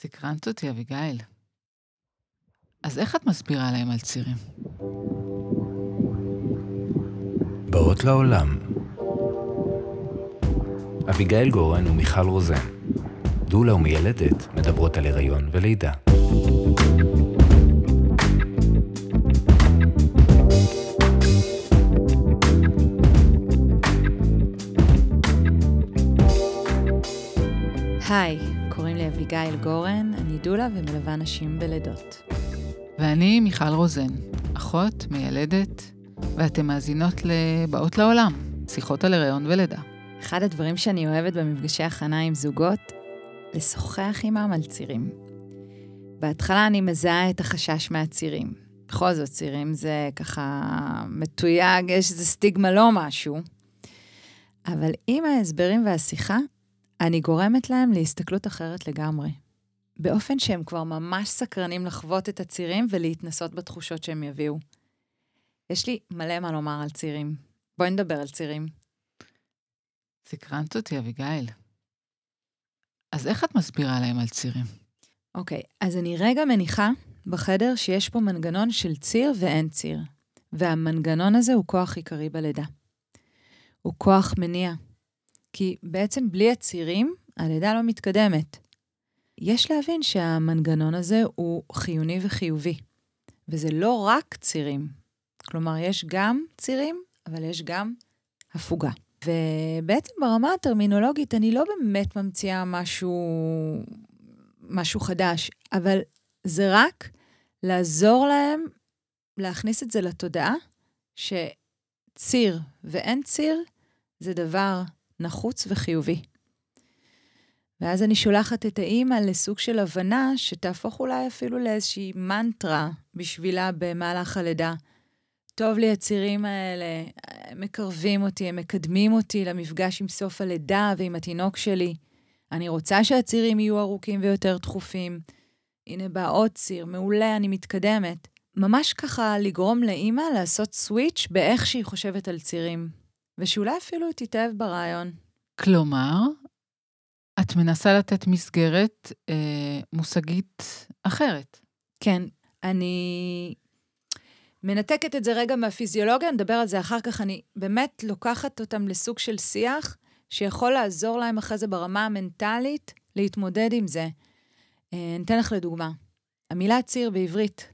סקרנת אותי, אביגיל. אז איך את מסבירה להם על צירים? באות לעולם. אביגיל גורן ומיכל רוזן, דולה ומיילדת, מדברות על הריון ולידה. היי, לי אביגיל גורן, אני דולה ומלווה נשים בלידות. ואני מיכל רוזן, אחות, מיילדת, ואתן מאזינות לבאות לעולם, שיחות על הריון ולידה. אחד הדברים שאני אוהבת במפגשי הכנה עם זוגות, לשוחח עמם על צירים. בהתחלה אני מזהה את החשש מהצירים. בכל זאת, צירים זה ככה מתויג, יש איזה סטיגמה לא משהו. אבל עם ההסברים והשיחה, אני גורמת להם להסתכלות אחרת לגמרי. באופן שהם כבר ממש סקרנים לחוות את הצירים ולהתנסות בתחושות שהם יביאו. יש לי מלא מה לומר על צירים. בואי נדבר על צירים. סקרנת אותי, אביגיל. אז איך את מסבירה להם על צירים? אוקיי, אז אני רגע מניחה בחדר שיש פה מנגנון של ציר ואין ציר. והמנגנון הזה הוא כוח עיקרי בלידה. הוא כוח מניע. כי בעצם בלי הצירים, הלידה לא מתקדמת. יש להבין שהמנגנון הזה הוא חיוני וחיובי, וזה לא רק צירים. כלומר, יש גם צירים, אבל יש גם הפוגה. ובעצם ברמה הטרמינולוגית, אני לא באמת ממציאה משהו, משהו חדש, אבל זה רק לעזור להם להכניס את זה לתודעה, שציר ואין ציר זה דבר נחוץ וחיובי. ואז אני שולחת את האימא לסוג של הבנה שתהפוך אולי אפילו לאיזושהי מנטרה בשבילה במהלך הלידה. טוב לי הצירים האלה, הם מקרבים אותי, הם מקדמים אותי למפגש עם סוף הלידה ועם התינוק שלי. אני רוצה שהצירים יהיו ארוכים ויותר דחופים. הנה בא עוד ציר, מעולה, אני מתקדמת. ממש ככה לגרום לאימא לעשות סוויץ' באיך שהיא חושבת על צירים. ושאולי אפילו תתאהב ברעיון. כלומר, את מנסה לתת מסגרת אה, מושגית אחרת. כן, אני מנתקת את זה רגע מהפיזיולוגיה, נדבר על זה אחר כך. אני באמת לוקחת אותם לסוג של שיח שיכול לעזור להם אחרי זה ברמה המנטלית להתמודד עם זה. אה, אתן לך לדוגמה. המילה ציר בעברית,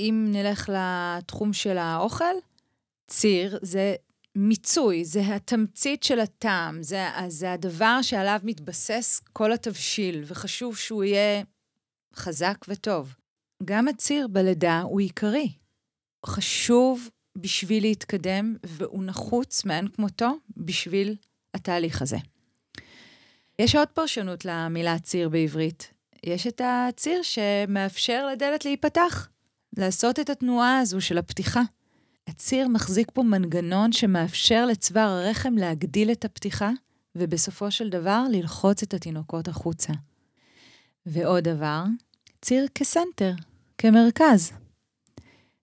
אם נלך לתחום של האוכל, ציר זה מיצוי, זה התמצית של הטעם, זה, זה הדבר שעליו מתבסס כל התבשיל, וחשוב שהוא יהיה חזק וטוב. גם הציר בלידה הוא עיקרי. חשוב בשביל להתקדם, והוא נחוץ מאין כמותו בשביל התהליך הזה. יש עוד פרשנות למילה ציר בעברית. יש את הציר שמאפשר לדלת להיפתח, לעשות את התנועה הזו של הפתיחה. הציר מחזיק פה מנגנון שמאפשר לצוואר הרחם להגדיל את הפתיחה, ובסופו של דבר ללחוץ את התינוקות החוצה. ועוד דבר, ציר כסנטר, כמרכז.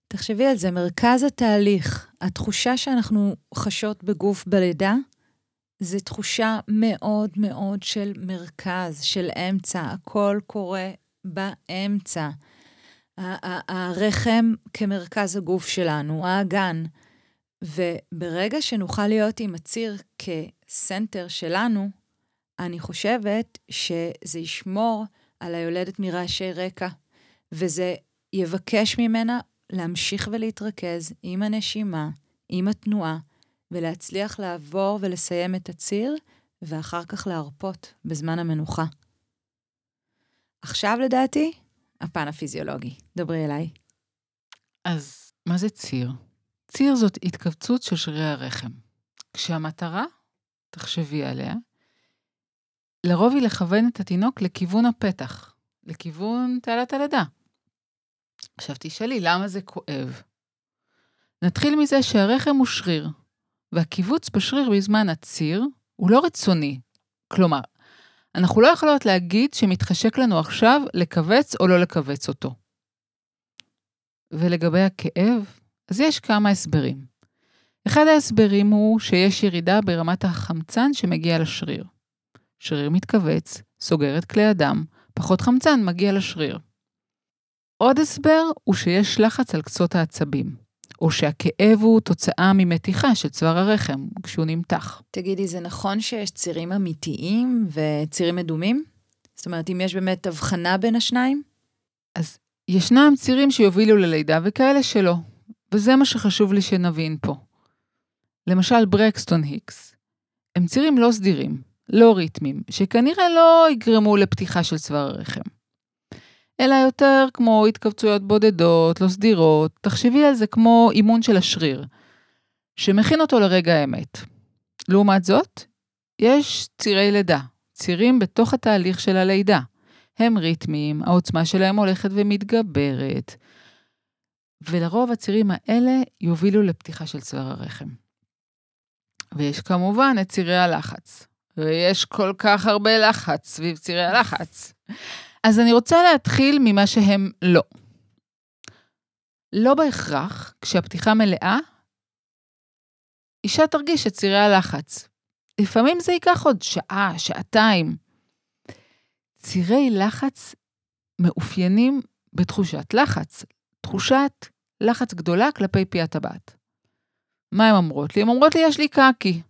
תחשבי על זה, מרכז התהליך, התחושה שאנחנו חשות בגוף בלידה, זה תחושה מאוד מאוד של מרכז, של אמצע, הכל קורה באמצע. הרחם כמרכז הגוף שלנו, האגן. וברגע שנוכל להיות עם הציר כסנטר שלנו, אני חושבת שזה ישמור על היולדת מרעשי רקע, וזה יבקש ממנה להמשיך ולהתרכז עם הנשימה, עם התנועה, ולהצליח לעבור ולסיים את הציר, ואחר כך להרפות בזמן המנוחה. עכשיו, לדעתי, הפן הפיזיולוגי. דברי אליי. אז מה זה ציר? ציר זאת התכווצות של שרירי הרחם. כשהמטרה, תחשבי עליה, לרוב היא לכוון את התינוק לכיוון הפתח, לכיוון תעלת הלידה. עכשיו תשאלי, למה זה כואב? נתחיל מזה שהרחם הוא שריר, והקיבוץ בשריר בזמן הציר הוא לא רצוני. כלומר, אנחנו לא יכולות להגיד שמתחשק לנו עכשיו לכווץ או לא לכווץ אותו. ולגבי הכאב, אז יש כמה הסברים. אחד ההסברים הוא שיש ירידה ברמת החמצן שמגיע לשריר. שריר מתכווץ, סוגר את כלי הדם, פחות חמצן מגיע לשריר. עוד הסבר הוא שיש לחץ על קצות העצבים, או שהכאב הוא תוצאה ממתיחה של צוואר הרחם כשהוא נמתח. תגידי, זה נכון שיש צירים אמיתיים וצירים מדומים? זאת אומרת, אם יש באמת הבחנה בין השניים? אז ישנם צירים שיובילו ללידה וכאלה שלא, וזה מה שחשוב לי שנבין פה. למשל ברקסטון היקס. הם צירים לא סדירים, לא ריתמים, שכנראה לא יגרמו לפתיחה של צוואר הרחם. אלא יותר כמו התכווצויות בודדות, לא סדירות, תחשבי על זה כמו אימון של השריר, שמכין אותו לרגע האמת. לעומת זאת, יש צירי לידה, צירים בתוך התהליך של הלידה. הם ריתמיים, העוצמה שלהם הולכת ומתגברת, ולרוב הצירים האלה יובילו לפתיחה של צוואר הרחם. ויש כמובן את צירי הלחץ, ויש כל כך הרבה לחץ סביב צירי הלחץ. אז אני רוצה להתחיל ממה שהם לא. לא בהכרח, כשהפתיחה מלאה, אישה תרגיש את צירי הלחץ. לפעמים זה ייקח עוד שעה, שעתיים. צירי לחץ מאופיינים בתחושת לחץ, תחושת לחץ גדולה כלפי פי הטבעת. מה הן אומרות לי? הן אומרות לי, יש לי קקי,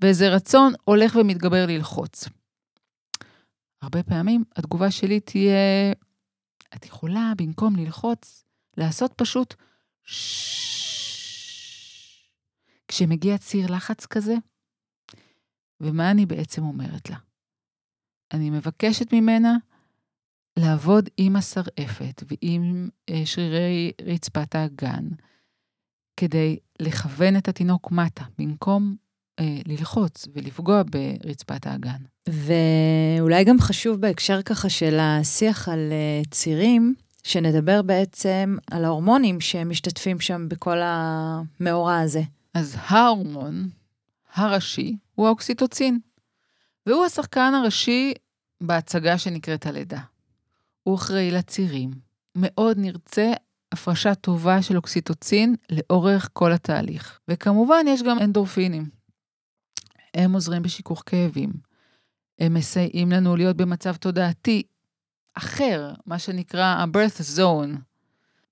ואיזה רצון הולך ומתגבר ללחוץ. הרבה פעמים התגובה שלי תהיה, את יכולה במקום ללחוץ, לעשות פשוט כשמגיע ציר לחץ כזה, ומה אני בעצם אומרת לה? אני מבקשת ממנה לעבוד עם השרעפת ועם אה, שרירי רצפת האגן, כדי לכוון את התינוק מטה, במקום אה, ללחוץ ולפגוע ברצפת האגן. ואולי גם חשוב בהקשר ככה של השיח על אה, צירים, שנדבר בעצם על ההורמונים שמשתתפים שם בכל המאורע הזה. אז ההורמון הראשי הוא האוקסיטוצין, והוא השחקן הראשי בהצגה שנקראת הלידה. הוא אחראי לצירים. מאוד נרצה הפרשה טובה של אוקסיטוצין לאורך כל התהליך. וכמובן, יש גם אנדורפינים. הם עוזרים בשיכוך כאבים. הם מסייעים לנו להיות במצב תודעתי אחר, מה שנקרא ה-birth zone.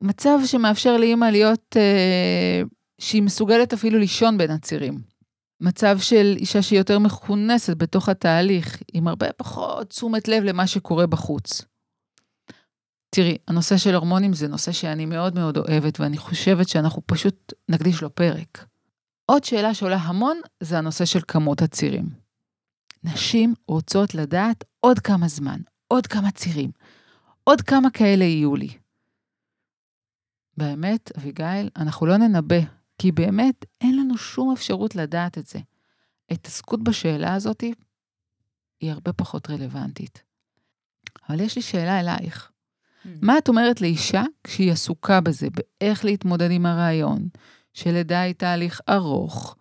מצב שמאפשר לאימא להיות, אה, שהיא מסוגלת אפילו לישון בין הצירים. מצב של אישה שהיא יותר מכונסת בתוך התהליך, עם הרבה פחות תשומת לב למה שקורה בחוץ. תראי, הנושא של הורמונים זה נושא שאני מאוד מאוד אוהבת, ואני חושבת שאנחנו פשוט נקדיש לו פרק. עוד שאלה שעולה המון זה הנושא של כמות הצירים. נשים רוצות לדעת עוד כמה זמן, עוד כמה צירים, עוד כמה כאלה יהיו לי. באמת, אביגיל, אנחנו לא ננבא, כי באמת אין לנו שום אפשרות לדעת את זה. ההתעסקות בשאלה הזאת היא הרבה פחות רלוונטית. אבל יש לי שאלה אלייך. Mm. מה את אומרת לאישה כשהיא עסוקה בזה, באיך להתמודד עם הרעיון, שלידה היא תהליך ארוך,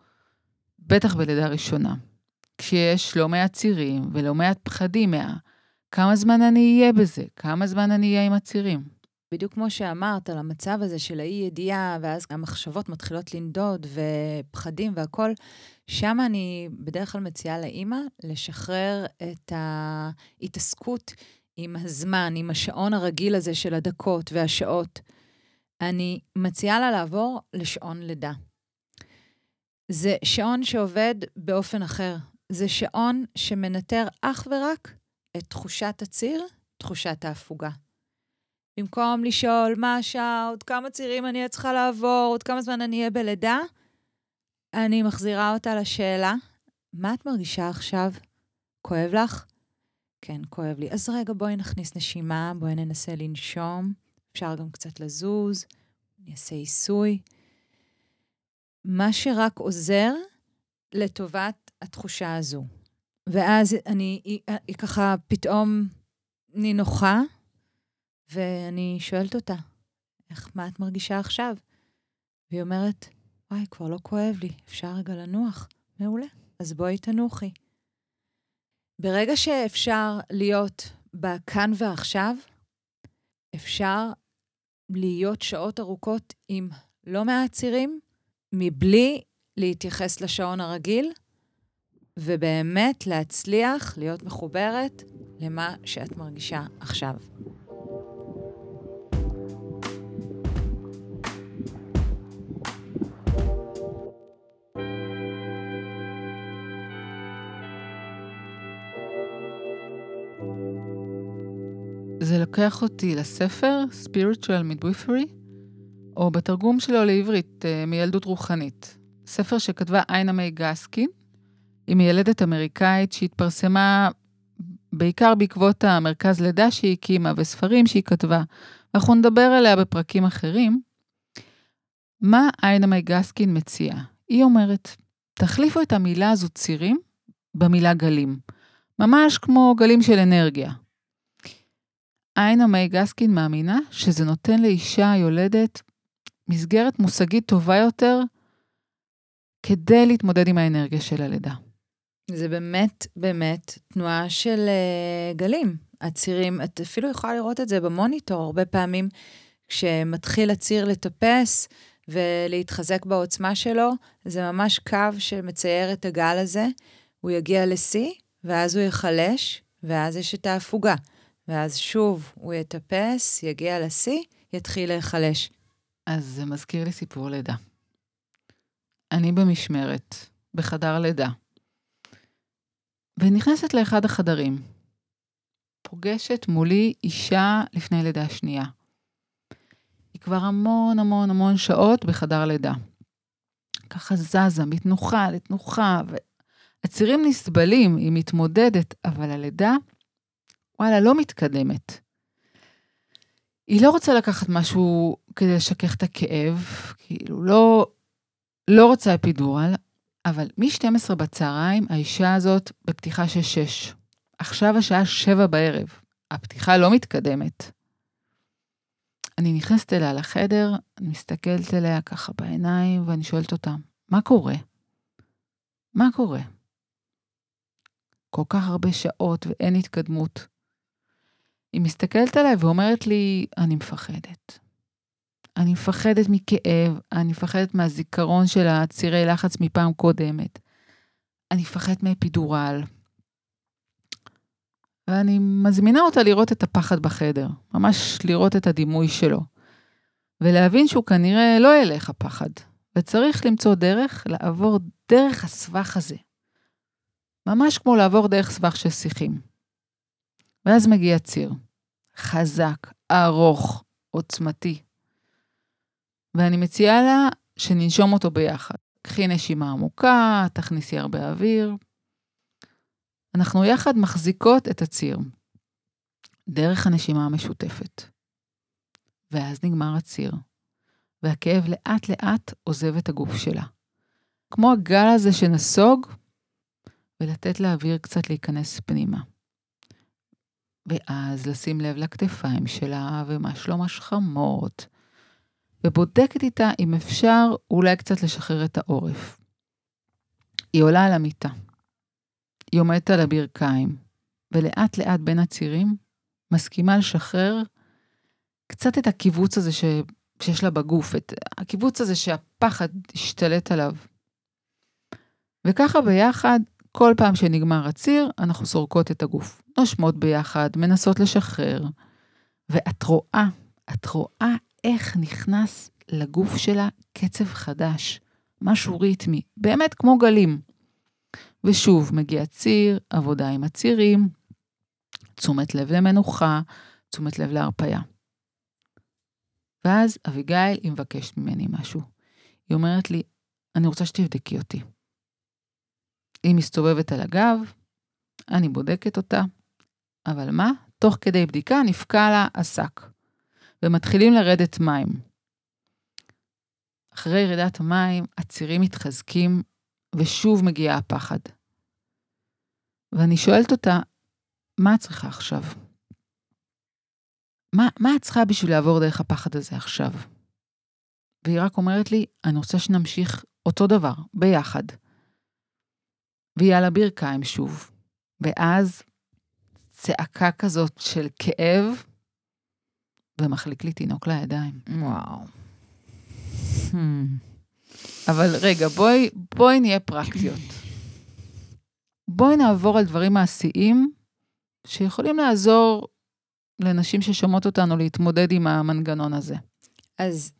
בטח בלידה ראשונה, כשיש לא מעט צירים ולא מעט פחדים מה... כמה זמן אני אהיה בזה? כמה זמן אני אהיה עם הצירים? בדיוק כמו שאמרת, על המצב הזה של האי-ידיעה, ואז המחשבות מתחילות לנדוד, ופחדים והכול, שם אני בדרך כלל מציעה לאימא לשחרר את ההתעסקות עם הזמן, עם השעון הרגיל הזה של הדקות והשעות. אני מציעה לה לעבור לשעון לידה. זה שעון שעובד באופן אחר. זה שעון שמנטר אך ורק את תחושת הציר, תחושת ההפוגה. במקום לשאול מה השעה, עוד כמה צירים אני צריכה לעבור, עוד כמה זמן אני אהיה בלידה, אני מחזירה אותה לשאלה, מה את מרגישה עכשיו? כואב לך? כן, כואב לי. אז רגע, בואי נכניס נשימה, בואי ננסה לנשום. אפשר גם קצת לזוז, אני אעשה עיסוי. מה שרק עוזר לטובת התחושה הזו. ואז אני, היא, היא ככה פתאום נינוחה, ואני שואלת אותה, איך, מה את מרגישה עכשיו? והיא אומרת, וואי, כבר לא כואב לי, אפשר רגע לנוח. מעולה, אז בואי תנוחי. ברגע שאפשר להיות בכאן ועכשיו, אפשר להיות שעות ארוכות עם לא מעט צירים, מבלי להתייחס לשעון הרגיל, ובאמת להצליח להיות מחוברת למה שאת מרגישה עכשיו. זה לוקח אותי לספר Spiritual Midwifery, או בתרגום שלו לעברית, אה, מילדות רוחנית. ספר שכתבה איינה מיי גסקין, היא מיילדת אמריקאית שהתפרסמה בעיקר בעקבות המרכז לידה שהיא הקימה וספרים שהיא כתבה. אנחנו נדבר עליה בפרקים אחרים. מה איינה מיי גסקין מציעה? היא אומרת, תחליפו את המילה הזו צירים במילה גלים. ממש כמו גלים של אנרגיה. איינה מיי גסקין מאמינה שזה נותן לאישה יולדת מסגרת מושגית טובה יותר כדי להתמודד עם האנרגיה של הלידה. זה באמת, באמת תנועה של uh, גלים. הצירים, את אפילו יכולה לראות את זה במוניטור הרבה פעמים, כשמתחיל הציר לטפס ולהתחזק בעוצמה שלו, זה ממש קו שמצייר את הגל הזה. הוא יגיע לשיא, ואז הוא ייחלש, ואז יש את ההפוגה. ואז שוב הוא יטפס, יגיע לשיא, יתחיל להיחלש. אז זה מזכיר לי סיפור לידה. אני במשמרת, בחדר לידה, ונכנסת לאחד החדרים. פוגשת מולי אישה לפני לידה שנייה. היא כבר המון המון המון שעות בחדר לידה. ככה זזה מתנוחה לתנוחה, והצירים נסבלים, היא מתמודדת, אבל הלידה, וואלה, לא מתקדמת. היא לא רוצה לקחת משהו כדי לשכך את הכאב, כאילו, לא, לא רוצה אפידורל, אבל מ-12 בצהריים האישה הזאת בפתיחה של 6. עכשיו השעה 7 בערב. הפתיחה לא מתקדמת. אני נכנסת אליה לחדר, אני מסתכלת אליה ככה בעיניים, ואני שואלת אותה, מה קורה? מה קורה? כל כך הרבה שעות ואין התקדמות. היא מסתכלת עליי ואומרת לי, אני מפחדת. אני מפחדת מכאב, אני מפחדת מהזיכרון של הצירי לחץ מפעם קודמת. אני מפחדת מאפידורל. ואני מזמינה אותה לראות את הפחד בחדר, ממש לראות את הדימוי שלו, ולהבין שהוא כנראה לא ילך הפחד, וצריך למצוא דרך לעבור דרך הסבך הזה. ממש כמו לעבור דרך סבך של שיחים. ואז מגיע ציר. חזק, ארוך, עוצמתי. ואני מציעה לה שננשום אותו ביחד. קחי נשימה עמוקה, תכניסי הרבה אוויר. אנחנו יחד מחזיקות את הציר, דרך הנשימה המשותפת. ואז נגמר הציר, והכאב לאט-לאט עוזב את הגוף שלה. כמו הגל הזה שנסוג, ולתת לאוויר קצת להיכנס פנימה. ואז לשים לב לכתפיים שלה ומה שלום השכמות, ובודקת איתה אם אפשר אולי קצת לשחרר את העורף. היא עולה על המיטה. היא עומדת על הברכיים, ולאט לאט בין הצירים מסכימה לשחרר קצת את הקיבוץ הזה ש... שיש לה בגוף, את הקיבוץ הזה שהפחד השתלט עליו. וככה ביחד, כל פעם שנגמר הציר, אנחנו סורקות את הגוף. נושמות ביחד, מנסות לשחרר. ואת רואה, את רואה איך נכנס לגוף שלה קצב חדש, משהו ריתמי, באמת כמו גלים. ושוב, מגיע ציר, עבודה עם הצירים, תשומת לב למנוחה, תשומת לב להרפייה. ואז אביגיל היא מבקשת ממני משהו. היא אומרת לי, אני רוצה שתבדקי אותי. היא מסתובבת על הגב, אני בודקת אותה, אבל מה? תוך כדי בדיקה נפקע לה השק, ומתחילים לרדת מים. אחרי ירידת המים, הצירים מתחזקים, ושוב מגיע הפחד. ואני שואלת אותה, מה את צריכה עכשיו? מה, מה את צריכה בשביל לעבור דרך הפחד הזה עכשיו? והיא רק אומרת לי, אני רוצה שנמשיך אותו דבר, ביחד. והיא על הברכיים שוב. ואז צעקה כזאת של כאב, ומחליק לי תינוק לידיים. וואו. אבל רגע, בואי, בואי נהיה פרקטיות. בואי נעבור על דברים מעשיים שיכולים לעזור לנשים ששומעות אותנו להתמודד עם המנגנון הזה. אז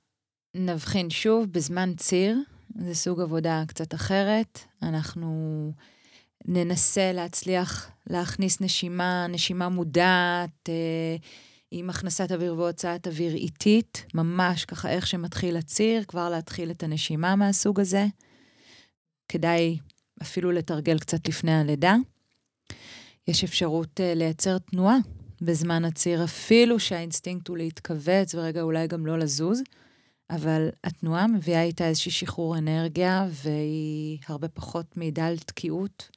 נבחין שוב, בזמן ציר, זה סוג עבודה קצת אחרת. אנחנו ננסה להצליח להכניס נשימה, נשימה מודעת, אה, עם הכנסת אוויר והוצאת אוויר איטית, ממש ככה איך שמתחיל הציר, כבר להתחיל את הנשימה מהסוג הזה. כדאי אפילו לתרגל קצת לפני הלידה. יש אפשרות uh, לייצר תנועה בזמן הציר, אפילו שהאינסטינקט הוא להתכווץ ורגע אולי גם לא לזוז, אבל התנועה מביאה איתה איזושהי שחרור אנרגיה, והיא הרבה פחות מעידה על תקיעות.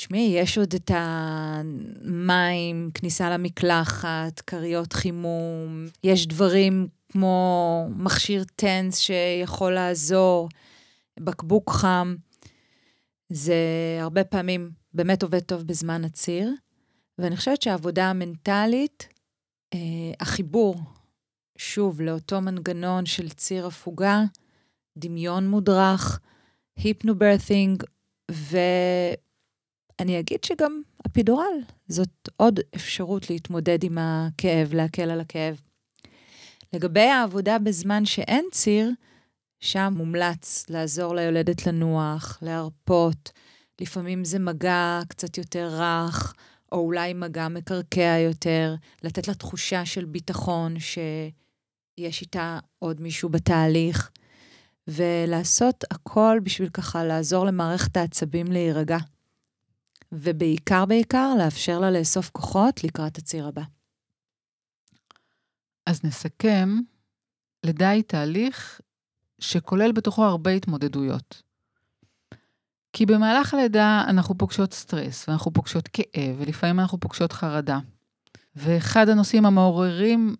תשמעי, יש עוד את המים, כניסה למקלחת, כריות חימום, יש דברים כמו מכשיר טנס שיכול לעזור, בקבוק חם. זה הרבה פעמים באמת עובד טוב בזמן הציר, ואני חושבת שהעבודה המנטלית, אה, החיבור, שוב, לאותו מנגנון של ציר הפוגה, דמיון מודרך, היפנוברת'ינג, ואני אגיד שגם אפידורל, זאת עוד אפשרות להתמודד עם הכאב, להקל על הכאב. לגבי העבודה בזמן שאין ציר, שם מומלץ לעזור ליולדת לנוח, להרפות. לפעמים זה מגע קצת יותר רך, או אולי מגע מקרקע יותר, לתת לה תחושה של ביטחון שיש איתה עוד מישהו בתהליך, ולעשות הכל בשביל ככה לעזור למערכת העצבים להירגע. ובעיקר בעיקר לאפשר לה לאסוף כוחות לקראת הציר הבא. אז נסכם, לידה היא תהליך שכולל בתוכו הרבה התמודדויות. כי במהלך הלידה אנחנו פוגשות סטרס, ואנחנו פוגשות כאב, ולפעמים אנחנו פוגשות חרדה. ואחד הנושאים המעוררים,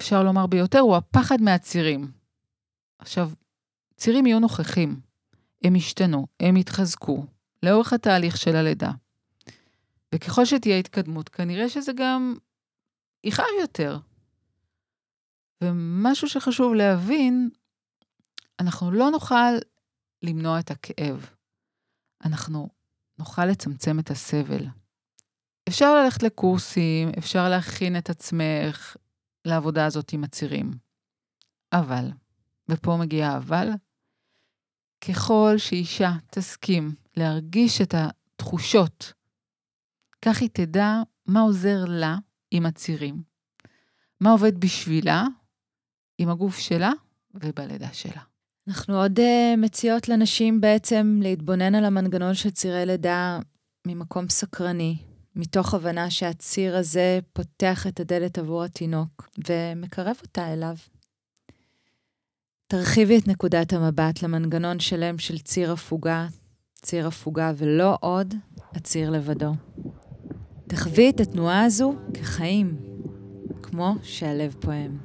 אפשר לומר ביותר, הוא הפחד מהצירים. עכשיו, צירים יהיו נוכחים, הם ישתנו, הם יתחזקו, לאורך התהליך של הלידה. וככל שתהיה התקדמות, כנראה שזה גם יכאב יותר. ומשהו שחשוב להבין, אנחנו לא נוכל למנוע את הכאב. אנחנו נוכל לצמצם את הסבל. אפשר ללכת לקורסים, אפשר להכין את עצמך לעבודה הזאת עם הצירים. אבל, ופה מגיע האבל, ככל שאישה תסכים להרגיש את התחושות, כך היא תדע מה עוזר לה עם הצירים, מה עובד בשבילה, עם הגוף שלה ובלידה שלה. אנחנו עוד uh, מציעות לנשים בעצם להתבונן על המנגנון של צירי לידה ממקום סקרני, מתוך הבנה שהציר הזה פותח את הדלת עבור התינוק ומקרב אותה אליו. תרחיבי את נקודת המבט למנגנון שלם של ציר הפוגה, ציר הפוגה ולא עוד הציר לבדו. תחווי את התנועה הזו כחיים, כמו שהלב פועם.